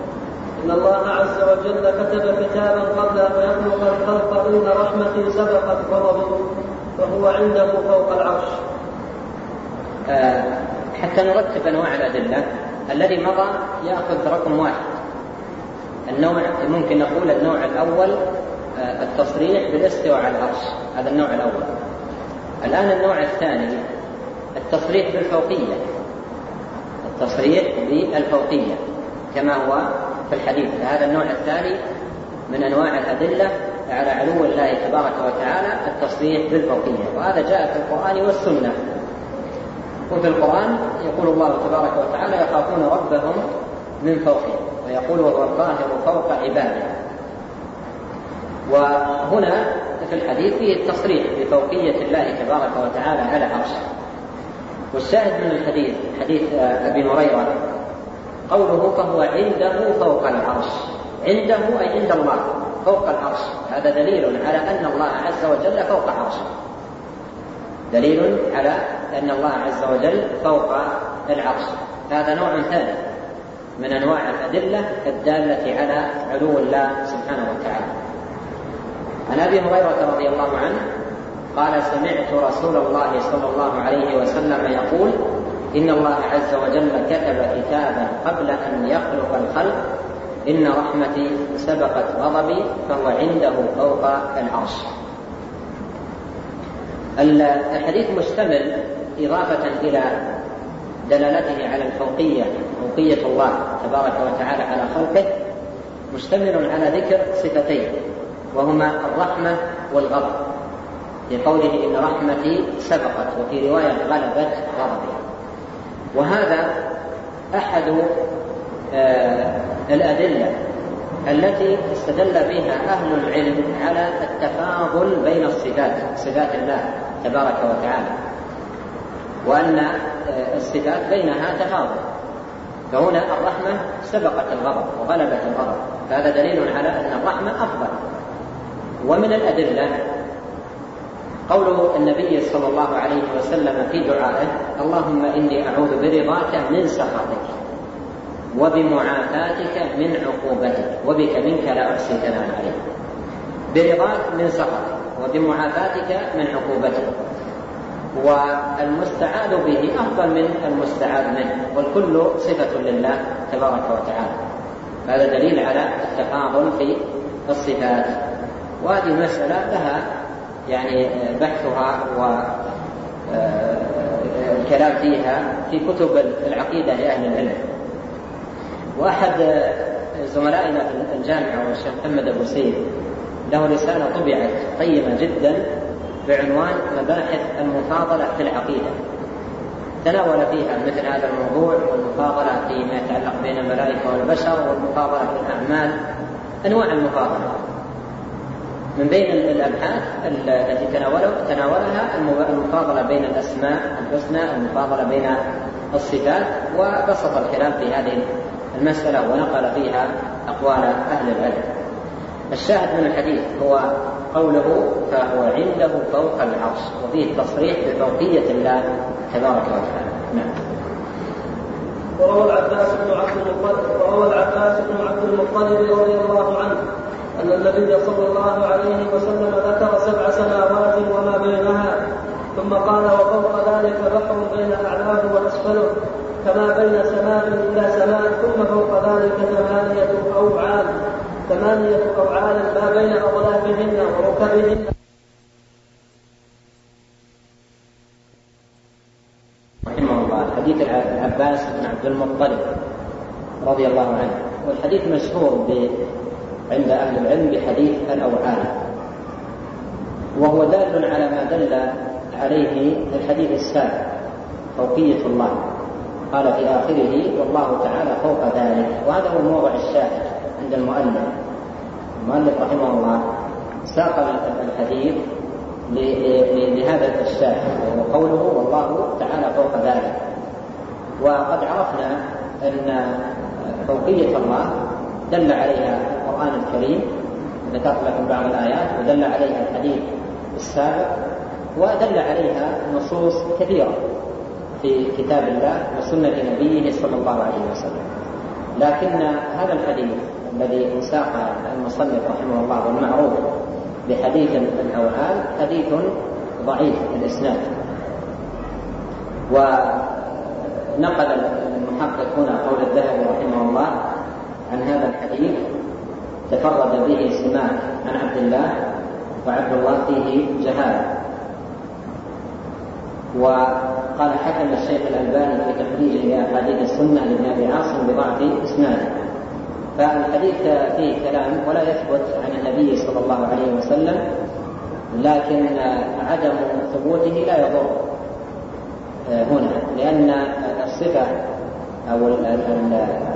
إن الله عز وجل كتب كتابا قبل أن يخلق الخلق ان رحمتي سبقت غضبي فهو عنده فوق العرش. آه حتى نرتب أنواع الأدلة. الذي مضى يأخذ رقم واحد. النوع ممكن نقول النوع الأول آه التصريح بالاستواء على العرش. هذا النوع الأول. الآن النوع الثاني التصريح بالفوقية. التصريح بالفوقية كما هو في الحديث. هذا النوع الثاني من أنواع الأدلة على علو الله تبارك وتعالى التصريح بالفوقية. وهذا جاء في القرآن والسنة. وفي القرآن يقول الله تبارك وتعالى يخافون ربهم من فوقهم. ويقول وهو القاهر فوق عباده. وهنا في الحديث فيه التصريح بفوقية الله تبارك وتعالى على عرشه. والشاهد من الحديث حديث أبي هريرة قوله فهو عنده فوق العرش. عنده أي عند الله. فوق العرش. هذا دليل على أن الله عز وجل فوق عرشه دليل على أن الله عز وجل فوق العرش. هذا نوع ثاني من أنواع الأدلة الدالة على علو الله سبحانه وتعالى. عن أبي هريرة رضي الله عنه قال سمعت رسول الله صلى الله عليه وسلم يقول إن الله عز وجل كتب كتابا قبل أن يخلق الخلق. إن رحمتي سبقت غضبي فهو عنده فوق العرش. الحديث مشتمل إضافة إلى دلالته على الفوقية فوقية الله تبارك وتعالى على خلقه مشتمل على ذكر صفتين وهما الرحمة والغضب. في قوله إن رحمتي سبقت وفي رواية غلبت غضبي. وهذا أحد آه الأدلة التي استدل بها أهل العلم على التفاضل بين الصفات صفات الله تبارك وتعالى وأن آه، الصفات بينها تفاضل. فهنا الرحمة سبقت الغضب وغلبت الغضب فهذا دليل على أن الرحمة أفضل. ومن الأدلة قول النبي صلى الله عليه وسلم في دعائه اللهم إني أعوذ برضاك من سخطك وبمعافاتك من عقوبتك وبك منك لا أحصي ثناء عليك. برضاك من سخطك وبمعافاتك من عقوبتك. والمستعاذ به أفضل من المستعاذ منه والكل صفة لله تبارك وتعالى. هذا دليل على التفاضل في الصفات. وهذه المسألة لها يعني بحثها والكلام فيها في كتب العقيدة لأهل العلم. وأحد زملائنا في الجامعة والشيخ محمد أبو سيد له رسالة طبعت قيمة جدا بعنوان مباحث المفاضلة في العقيدة. تناول فيها مثل هذا الموضوع والمفاضلة فيما يتعلق بين الملائكة والبشر والمفاضلة في الأعمال أنواع المفاضلة. من بين الأبحاث التي تناولها المفاضلة بين الأسماء الحسنى المفاضلة بين الصفات وبسط الكلام في هذه المسألة ونقل فيها أقوال أهل العلم. الشاهد من الحديث هو قوله فهو عنده فوق العرش وفيه تصريح بفوقية الله تبارك وتعالى. نعم. وروى العباس بن عبد المطلب وروى العباس بن عبد المطلب رضي الله عنه. أن النبي صلى الله عليه وسلم ذكر سبع سماوات وما بينها ثم قال وفوق ذلك بحر بين أعلاه وأسفله كما بين سماء إلى سماء ثم فوق ذلك ثمانية أوعال ثمانية أوعال ما بين أظلافهن وركبهن. رحمه الله حديث العباس بن عبد المطلب رضي الله عنه. والحديث مشهور عند أهل العلم بحديث الأوعال وهو دال على ما دل عليه الحديث السابق فوقية الله. قال في آخره والله تعالى فوق ذلك. وهذا هو موضع الشاهد عند المؤلف. المؤلف رحمه الله ساق الحديث لهذا الشاهد وهو قوله والله تعالى فوق ذلك. وقد عرفنا أن فوقية الله دل عليها القرآن الكريم ذكرت لكم بعض الآيات ودل عليها الحديث السابق ودل عليها نصوص كثيرة في كتاب الله وسنة نبيه صلى الله عليه وسلم. لكن هذا الحديث الذي ساق المصنف رحمه الله والمعروف بحديث الأوهام حديث ضعيف الإسناد. ونقل المحقق هنا قول الذهبي رحمه الله عن هذا الحديث تفرد به سماك عن عبد الله وعبد الله فيه جهاله وقال حكم الشيخ الألباني في تخريجه لأحاديث السنة لابن أبي عاصم بضعف إسناده. فالحديث فيه كلام ولا يثبت عن النبي صلى الله عليه وسلم لكن عدم ثبوته لا يضر. هنا لأن الصفة أو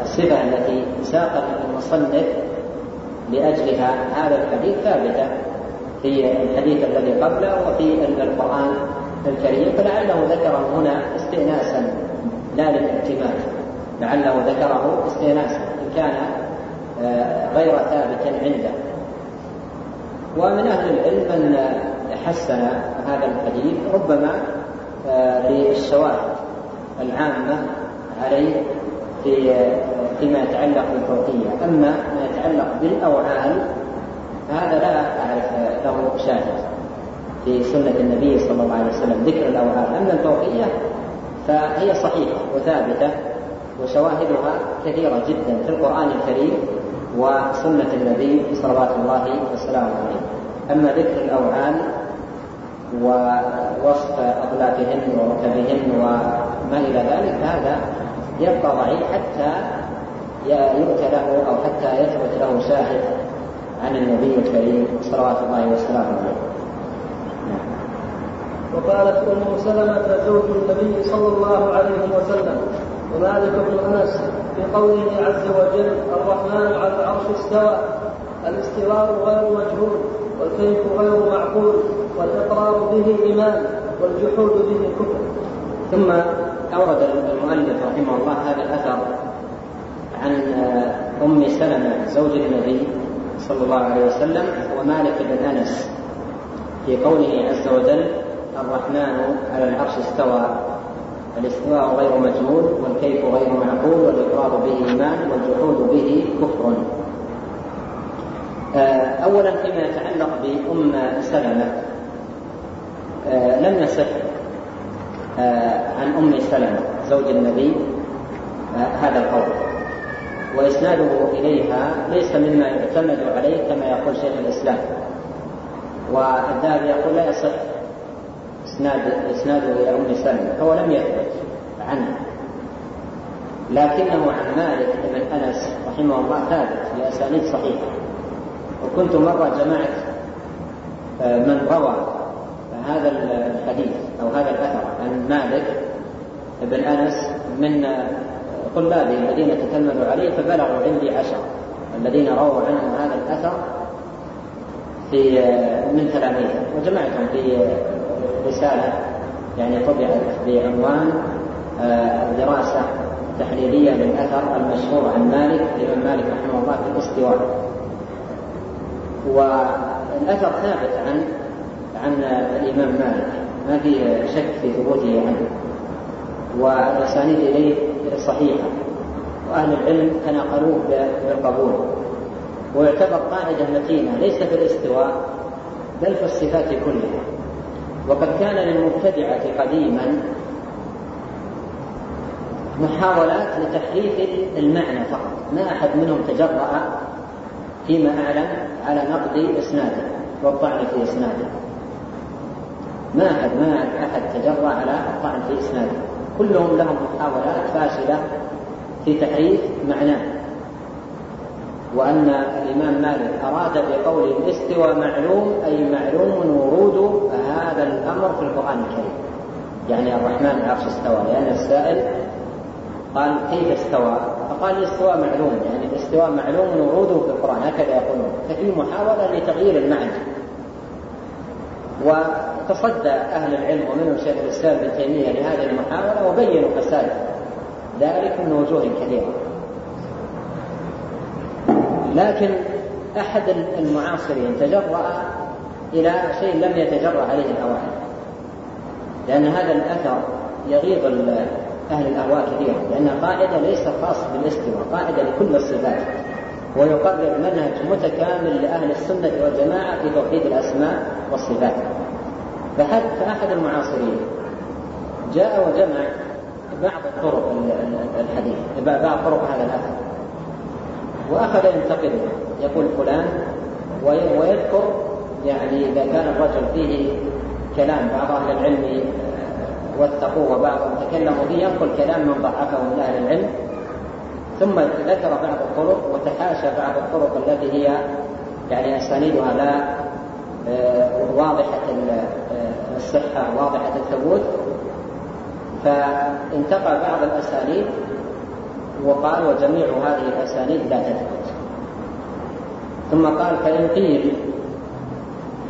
الصفة التي ساق المصنف لأجلها هذا الحديث ثابتة في الحديث الذي قبله وفي القرآن الكريم فلعله ذكره هنا استئناسا. لا للاعتماد لعله ذكره استئناسا. إن كان آه، غير ثابت عنده. ومن أهل العلم من حسن هذا الحديث ربما آه، للشواهد العامة عليه في فيما يتعلق بالفوقية. أما ما يتعلق بالأوعال هذا لا أعرف له شاهد في سنة النبي صلى الله عليه وسلم ذكر الأوهام أما الفوقية فهي صحيحة وثابتة وشواهدها كثيرة جدا في القرآن الكريم وسنة النبي صلوات الله وسلامه عليه. أما ذكر الأوهام ووصف أطلافهن وركبهن وما إلى ذلك هذا يبقى ضعيف حتى يؤتى له أو حتى يثبت له شاهد عن النبي الكريم صلوات الله وسلامه عليه. وقالت أم سلمة زوج النبي صلى الله عليه وسلم ومالك بن أنس في قوله عز وجل الرحمن على العرش استوى الاستواء غير مجهول والكيف غير معقول والإقرار به إيمان والجحود به كفر. ثم اورد المؤلف رحمه الله هذا الأثر عن أم سلمة زوج النبي صلى الله عليه وسلم ومالك بن أنس في قوله عز وجل الرحمن على العرش استوى الاستواء غير مجهول والكيف غير معقول والإقرار به إيمان والجحود به كفر. آه، أولا فيما يتعلق بأم سلمة آه، لم يصح آه، عن أم سلمة زوج النبي هذا القول. وإسناده إليها ليس مما يعتمد عليه كما يقول شيخ الإسلام. والذهبي يقول لا يصح. إسناد إسناده إلى أم سلمة فهو لم يثبت عنه. لكنه عن مالك بن أنس رحمه الله ثابت بأسانيد صحيحة. وكنت مرة جمعت آه، من روى هذا الحديث. أو هذا الأثر عن مالك بن أنس من طلابه الذين تتلمذوا عليه فبلغوا عندي عشرة الذين رووا عنه هذا الأثر في من تلاميذه وجمعتهم في رسالة يعني طبعت بعنوان آه، دراسة تحليلية للأثر المشهور عن مالك الإمام مالك رحمه الله في الاستواء. والأثر ثابت عن عن الإمام مالك. ما في شك في ثبوته عنه والأسانيد إليه صحيحة وأهل العلم تناقلوه بالقبول. ويعتبر قاعدة متينة ليس في الاستواء بل في الصفات كلها. وقد كان للمبتدعة قديما محاولات لتحريف المعنى فقط. ما أحد منهم تجرأ فيما أعلم على نقد إسناده والطعن في إسناده. ما أحد ما أحد تجرأ على الطعن في إسناده كلهم لهم محاولات فاشلة في تحريف معناه. وأن الإمام مالك أراد بقول الاستوى معلوم أي معلوم ورود هذا الأمر في القرآن الكريم. يعني الرحمن العرش استوى لأن السائل قال كيف استوى؟ فقال الاستواء معلوم يعني الاستواء معلوم وروده في القرآن. هكذا يقولون. ففي محاولة لتغيير المعنى. وتصدى أهل العلم ومنهم شيخ الإسلام ابن تيمية لهذه المحاولة وبينوا فساد ذلك من وجوه كثيرة لكن أحد المعاصرين تجرأ إلى شيء لم يتجرأ عليه الأوائل. لأن هذا الأثر يغيظ أهل الأهواء كثيرا. لأن قاعدة ليس خاص بالاستواء قاعدة لكل الصفات. ويقرر منهج متكامل لأهل السنة والجماعة في توحيد الأسماء والصفات. فأحد المعاصرين جاء وجمع بعض طرق الحديث بعض طرق هذا الأثر. وأخذ ينتقده يقول فلان ويذكر يعني إذا كان الرجل فيه كلام بعض أهل العلم واتقوه وبعضهم تكلموا به ينقل كلام من ضعفه من أهل العلم. ثم ذكر بعض الطرق وتحاشى بعض الطرق التي هي يعني أسانيدها لا آه، واضحة الصحة واضحة الثبوت فانتقى بعض الأسانيد وقال وجميع هذه الأسانيد لا تثبت. ثم قال فإن قيل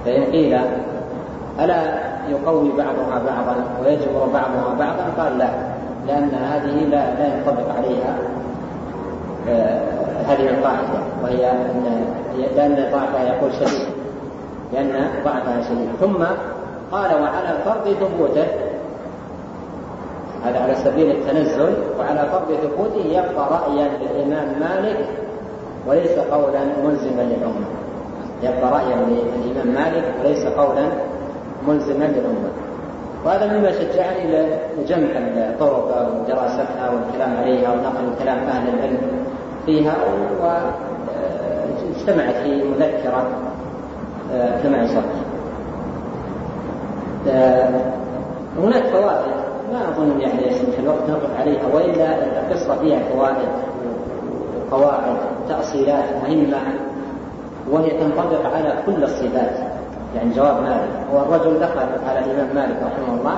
فإن قيل ألا يقوي بعضها بعضا ويجبر بعضها بعضا؟ قال لا لأن هذه لا لا ينطبق عليها آه هذه القاعدة وهي أن لأن ضعفها يقول شديد لأن ضعفها شديد. ثم قال وعلى فرض ثبوته. هذا على سبيل التنزل وعلى فرض ثبوته يبقى رأيا للإمام مالك وليس قولا ملزما للأمة. يبقى رأيا للإمام مالك وليس قولا ملزما للأمة. وهذا مما شجعني لجمع الطرق ودراستها والكلام عليها ونقل كلام أهل العلم فيها واجتمعت في مذكرة آه، كما آه، هناك فوائد. ما أظن يعني يسمح الوقت نقف عليها وإلا القصة فيها فوائد وقواعد تأصيلات مهمة وهي تنطبق على كل الصفات. يعني جواب مالك. هو الرجل دخل على الإمام مالك رحمه الله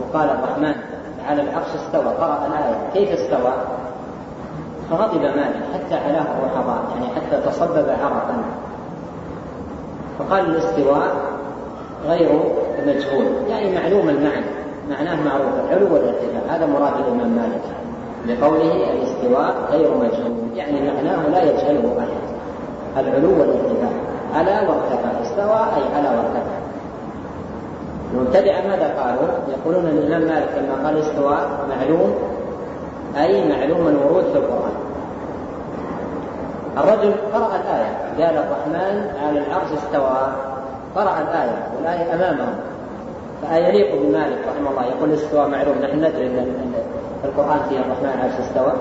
وقال الرحمن على العرش استوى قرأ الآية. كيف استوى؟ فغضب مالك حتى علاه الرحضاء يعني حتى تصبب عرقا. فقال الاستواء غير مجهول يعني معلوم المعنى. معناه معروف. العلو والارتفاع. هذا مراد الإمام مالك. بقوله الاستواء غير مجهول. يعني معناه لا يجهله أحد. العلو والارتفاع. على وارتفع. استوى أي على وارتفع. المبتدعة ماذا قالوا؟ يقولون أن الإمام مالك لما قال استوى معلوم. أي معلوم الورود في القرآن. الرجل قرأ الآية. قال الرحمن على العرش استوى. قرأ الآية والآية أمامه فأيليق بمالك رحمه الله. يقول استوى معلوم نحن ندري أن القرآن فيه الرحمن العرش استوى.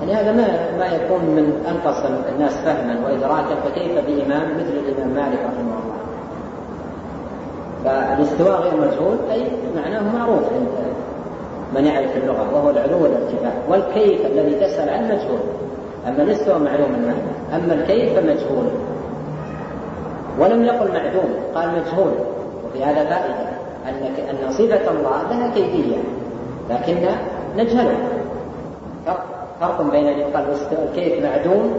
يعني هذا ما ما يكون من أنقص الناس فهما وإدراكا فكيف بإمام مثل الإمام مالك رحمه الله. فالاستواء غير مجهول أي معناه معروف عند من يعرف اللغة وهو العلو والارتفاع. والكيف الذي تسأل عنه مجهول. أما الاستواء معلوم المعنى أما الكيف فمجهول. ولم يقل معدوم قال مجهول. وفي هذا فائدة أن أن صفة الله لها كيفية لكن نجهلها فرق فرق بين أن يقال الكيف معدوم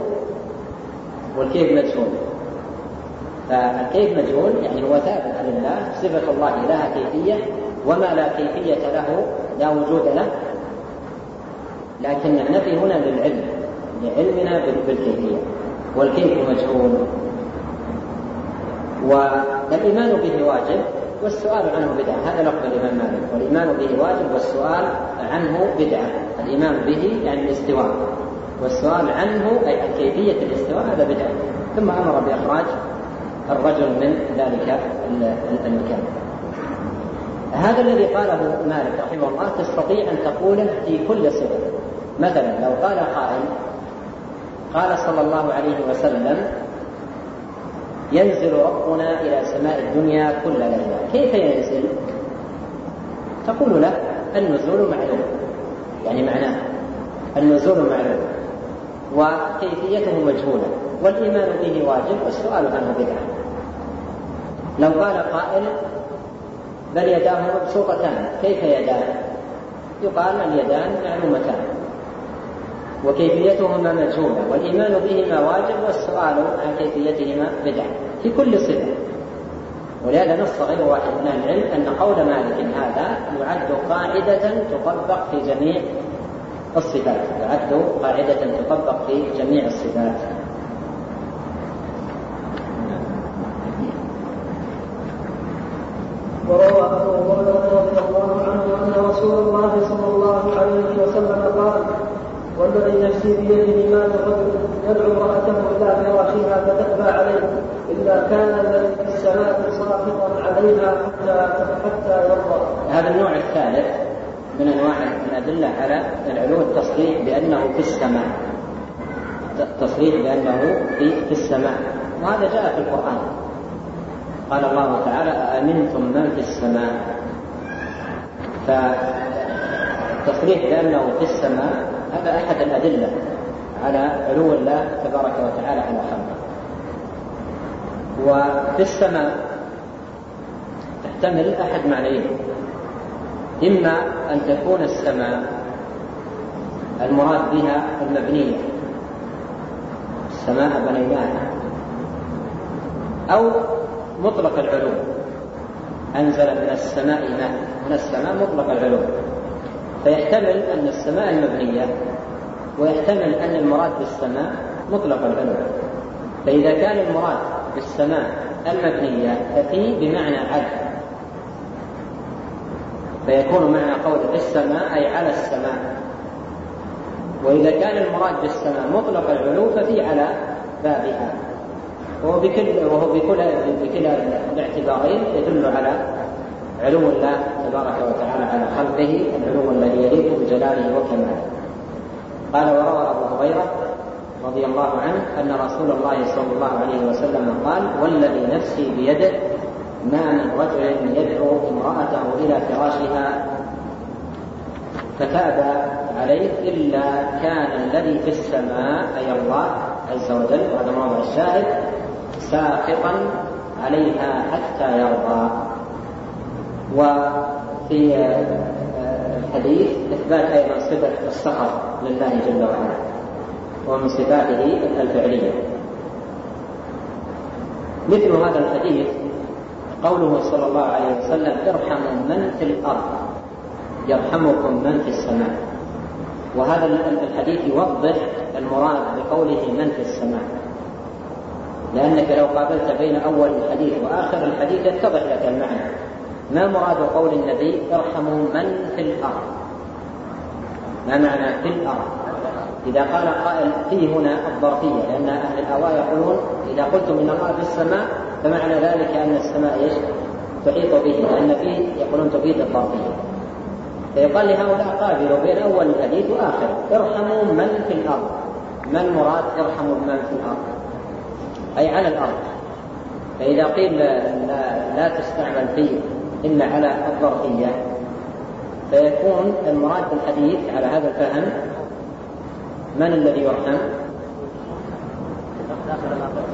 والكيف مجهول. فالكيف مجهول يعني هو ثابت لله صفة الله لها كيفية وما لا كيفية له لا وجود له. لكن النفي هنا للعلم لعلمنا بالكيفية. والكيف مجهول؟ والإيمان به واجب والسؤال عنه بدعة. هذا لفظ الإمام مالك. والإيمان به واجب والسؤال عنه بدعة. الإيمان به يعني الاستواء. والسؤال عنه أي كيفية الاستواء هذا بدعة. ثم أمر بإخراج الرجل من ذلك المكان. هذا الذي قاله مالك رحمه الله تستطيع أن تقوله في كل صفة. مثلا لو قال قائل قال صلى الله عليه وسلم ينزل ربنا إلى سماء الدنيا كل ليلة. كيف ينزل؟ تقول له النزول معلوم. يعني معناه النزول معلوم. وكيفيته مجهولة. والإيمان به واجب والسؤال عنه بدعة. لو قال قائل بل يداه مبسوطتان كيف يدان؟ يقال اليدان معلومتان. وكيفيتهما مجهولة والإيمان بهما واجب والسؤال عن كيفيتهما بدعة في كل صفة. ولهذا نص غير واحد من أهل العلم أن قول مالك هذا يعد قاعدة تطبق في جميع الصفات يعد قاعدة تطبق في جميع الصفات وروى ابو هريره رضي الله عنه ان رسول الله صلى الله عليه وسلم قال والذي نفسي بيده ما الرجل يدعو امرأته إلى فراشها فتأبى عليه إلا كان الذي في السماء ساخطا عليها حتى حتى يرضى. هذا النوع الثالث من أنواع الأدلة على العلو التصريح بأنه في السماء. التصريح بأنه في في السماء وهذا جاء في القرآن. قال الله تعالى أأمنتم من في السماء فالتصريح بأنه في السماء هذا أحد الأدلة على علو الله تبارك وتعالى على خلقه وفي السماء تحتمل أحد معنيين. إما أن تكون السماء المراد بها المبنية. السماء بنيناها. أو مطلق العلو. أنزل من السماء ماء. من السماء مطلق العلو. فيحتمل أن السماء المبنية ويحتمل أن المراد بالسماء مطلق العلو. فإذا كان المراد بالسماء المبنية ففي بمعنى على فيكون معنى قول السماء أي على السماء. وإذا كان المراد بالسماء مطلق العلو ففي على بابها. وهو بكل وهو بكل بكلا الاعتبارين يدل على علو الله تبارك وتعالى على خلقه العلو الذي يليق بجلاله وكماله. قال وروى أبو هريرة رضي الله عنه أن رسول الله صلى الله عليه وسلم قال والذي نفسي بيده ما من رجل يدعو امرأته إلى فراشها فتابى عليه إلا كان الذي في السماء أي الله عز وجل وهذا موضع الشاهد ساخطا عليها حتى يرضى. وفي الحديث إثبات أيضا صفة السخط لله جل وعلا ومن صفاته الفعلية. مثل هذا الحديث قوله صلى الله عليه وسلم ارحموا من في الأرض يرحمكم من في السماء. وهذا الحديث يوضح المراد بقوله من في السماء لأنك لو قابلت بين أول الحديث وآخر الحديث يتضح لك المعنى. ما مراد قول النبي ارحموا من في الأرض؟ ما معنى في الأرض؟ إذا قال قائل في هنا الظرفية لأن أهل الآواء يقولون إذا قلتم إن الله في السماء فمعنى ذلك أن السماء إيش؟ تحيط به لأن فيه يقولون تفيد الظرفية. فيقال لهؤلاء قابلوا بين أول الحديث وآخره ارحموا من في الأرض. ما المراد ارحموا من في الأرض؟ أي على الأرض. فإذا قيل لا, لا تستعمل في إلا على الظرفية فيكون المراد بالحديث على هذا الفهم من الذي يرحم؟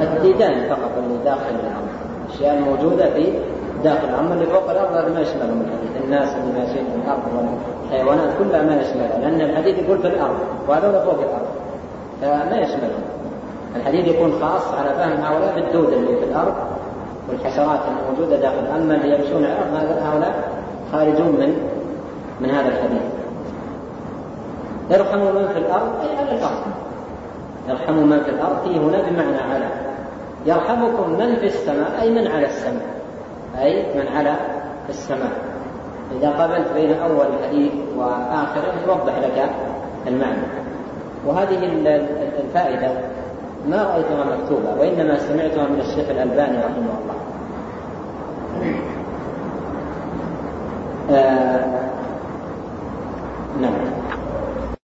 الديدان فقط اللي داخل الأرض الأشياء الموجودة في داخل الأرض اللي فوق الأرض هذا ما يشملهم الحديث. الناس اللي ماشيين في الأرض والحيوانات كلها ما يشملها لأن الحديث يقول في الأرض وهذول فوق الأرض. فما يشملهم. الحديث يكون خاص على فهم هؤلاء بالدود اللي في الأرض والحشرات الموجودة داخل أما اللي يمشون على الأرض؟ هؤلاء خارجون من من هذا الحديث. يرحم من في الأرض؟ أي على الأرض. يرحم من في الأرض؟ فيه هنا بمعنى على. يرحمكم من في السماء؟ أي من على السماء. أي من على السماء. إذا قابلت بين أول الحديث وآخره يوضح لك المعنى. وهذه الفائدة ما رأيتها مكتوبة وإنما سمعتها من الشيخ الألباني رحمه الله. آه نعم.